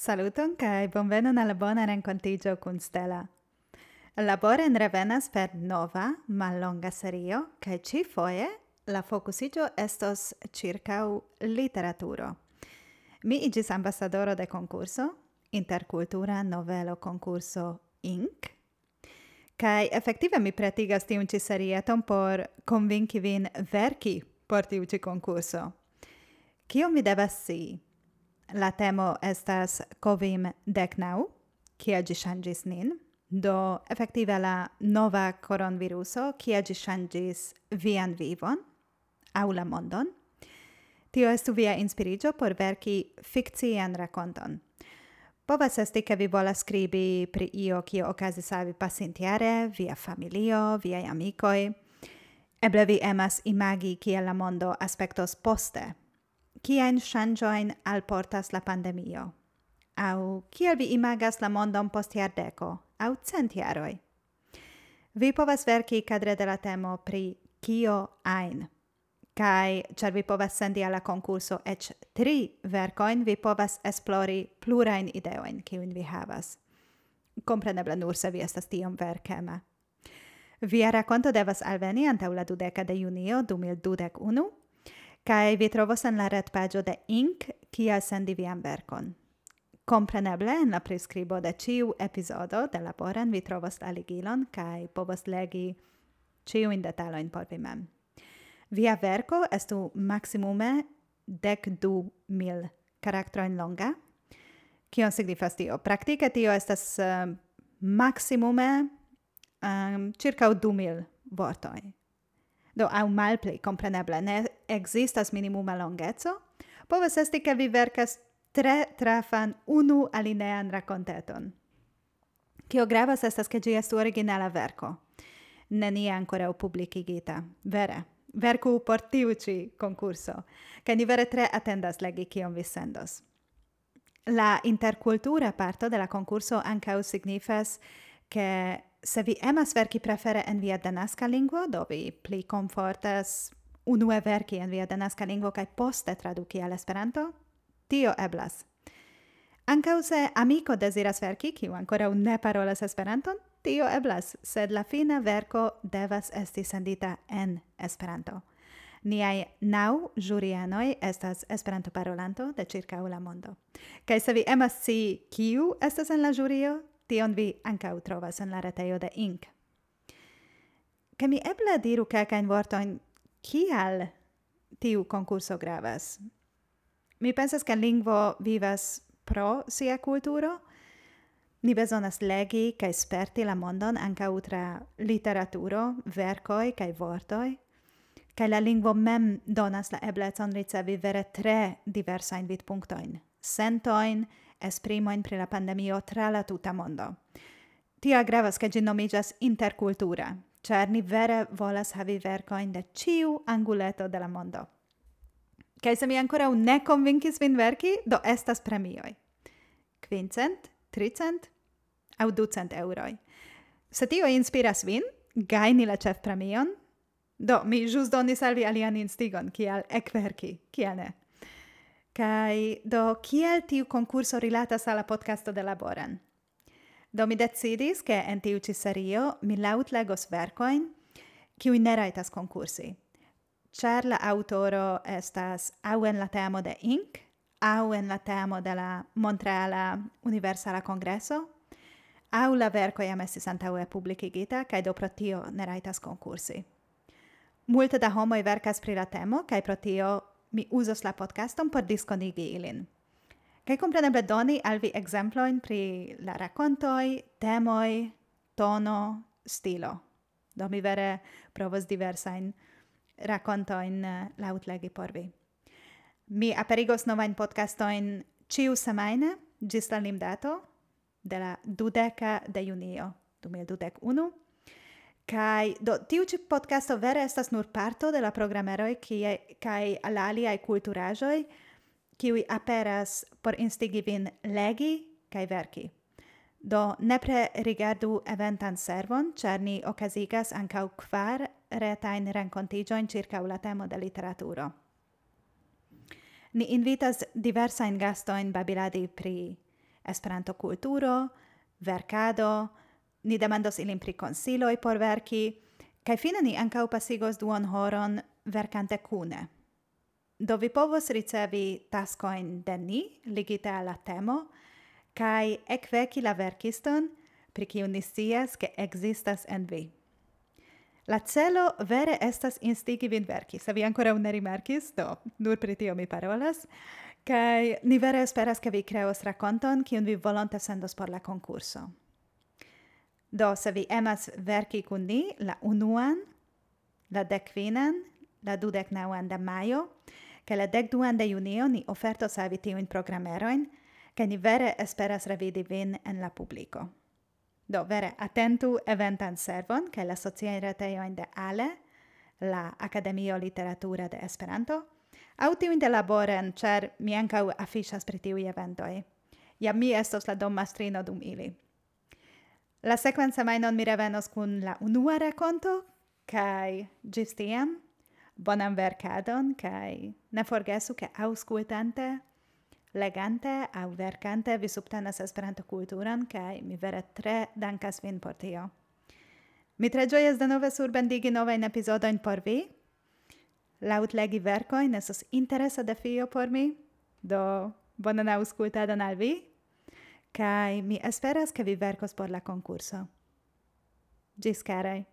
Saluton kai bonvenon alla bona renkontigio con Stella. Laboren revenas per nova, mallonga serio, kai ci foie la focusigio estos circau literaturo. Mi igis ambassadoro de concurso, intercultura novelo concurso INC, kai effettive mi pretigas tiun ci serieton por convinci vin verki por tiu ci concurso. Kio mi devas sii? La temo estas covim decnau, kia gi changis nin, do effettive la nova coronaviruso, kia gi changis vian vivon, au la mondon. Tio estu via inspirigio por verki fictien raconton. Povas esti che vi vola scribi pri io kio okazis al vi pasintiare, via familio, via amicoi. Eble vi emas imagi kiel la mondo aspectos poste. kiajn al alportas la pandemio? Au kiel vi imagas la mondon post jardeko Au cent jaroj? Vi povas verki kadre de la temo pri kio ein. Kaj ĉar vi povas sendi al la konkurso tri verkoin, vi povas esplori plurajn ideojn kiujn vi havas. Compreneble nur se vi estas tiom verkema. Via rakonto devas alveni antaŭ la dudeca de junio 2021 Kaj vetrovos en la retpaĝo de Ink kiel sendi vian verkon. Kompreneble en la priskribo de ĉiu epizodo de laboren vi trovos la ligilon kaj povos legi ĉiujn detalojn por vi mem. Via verko estu maximume dek du mil karaktrojn longa. Kion signifas tio? Praktike tio estas uh, maksimume eh, um, ĉirkaŭ du mil vortoj. Do aŭ malpli, kompreneble, ne existas minimuma longezo. Povas esti che vi vercas tre trafan unu alinean raconteton. Cio gravas estas che gi estu originala verco. Nenia ancora publicigita. Vere verku por tiu ci concurso, ca ni vere tre attendas legi cion vi sendos. La intercultura parto de la concurso ancau signifas che se vi emas verki prefere en via danasca lingua, do vi pli comfortas unue verki en via denaska lingvo kaj poste traduki al Esperanto? Tio eblas. Ankaŭ se amiko deziras verki, kiu ankoraŭ ne parolas Esperanton, tio eblas, sed la fina verko devas esti sendita en Esperanto. Niai nau jurianoi estas Esperanto parolanto de circa la mondo. Kai se vi emas si kiu estas en la jurio, tion vi ankaŭ trovas en la retejo de Inc. Ke mi eble diru kelkajn vortojn kial tiu concurso gravas. Mi pensas ke lingvo vivas pro sia kulturo, Ni bezonas legi kaj sperti la mondon ankaŭ tra literaturo, verkoj kaj vortoj. Kaj la lingvo mem donas la eblecon ricevi vere tre diversajn vidpunktojn, sentojn, esprimojn pri la pandemio tra la tuta mondo. Tia gravas ke ĝi nomiĝas interkultura, char ni vere volas havi vercoin de ciu anguleto de la mondo. Kaj se mi ancora ne convinkis vin verki, do estas premioi. Quincent, tricent, au ducent euroi. Se tio inspiras vin, gaini la cef premion, do mi jus donis al vi alian instigon, kial ekverki, kial ne. Kai, do kiel tiu concurso rilatas alla podcasto de laboran? Donde decidís que en tiu ĉi serio mi laŭt legos verkoin kiuj ne rajtas konkursi. Ĉar la aŭtoro estas aŭ en la temo de Inc., aŭ en la temo de la Montreala Universala Kongreso, aŭ la verko jam estis antaŭe publikigita kaj do pro tio ne rajtas konkursi. Multe da homoj verkas pri la temo kaj pro tio mi uzos la podcaston por diskonigi ilin. Kaj kompreneble doni al vi ekzemplojn pri la rakontoj, temoj, tono, stilo. Do mi vere provos diversajn rakontojn eh, lautlegi por vi. Mi aperigos novajn podcastojn ciu semaine, gis la limdato de la dudeka de junio, du mil dudek unu. Kai do tiu ci podcasto vere estas nur parto de la programeroi kie kai al aliaj kulturaĵoj kiu aperas por instigi vin legi kai verki. Do nepre rigardu eventan servon, char ni okazigas ancau kvar retain rencontigioin circa la temo de literaturo. Ni invitas diversain gastoin babiladi pri esperanto culturo, vercado, ni demandos ilin pri consiloi por verki, kai fine ni ancau pasigos duon horon vercante cune. Do vi povos ricevi taskoin de ni, ligite alla temo, kai ekveki la verkiston, pri kiu ni scias, ke existas en vi. La celo vere estas instigi vin verki, se vi ancora un rimarkis, do nur pri tio mi parolas, kai ni vere esperas ke vi kreos rakonton, kiun vi volonte sendos por la concurso. Do, se vi emas verki kun ni, la unuan, la dekvinan, la dudek nauan de maio, ke la dekduan de junio ni ofertos al tiuin programeroin, programerojn, ni vere esperas revidi vin en la publiko. Do vere attentu eventan servon kaj la sociai reteioin de ALE, la Akademio Literatura de Esperanto, au tiuin de laboren, cer mi ancau afiŝas pri tiui eventoj. Ja mi estos la dommastrino dum ili. La sekvan semajnon mi revenos kun la unua raconto, kaj ĝis tiam bonam vercadon, kai ne forgesu ke auscultante, legante au vercante vi subtenas esperanto culturan, kai mi vere tre dankas vin por tio. Mi tre gioias de nove surbendigi novein episodoin por vi. Laut legi vercoin esos interesa de fio por mi, do bonan auscultadon al vi, kai mi esperas ke vi vercos por la concurso. Gis carai.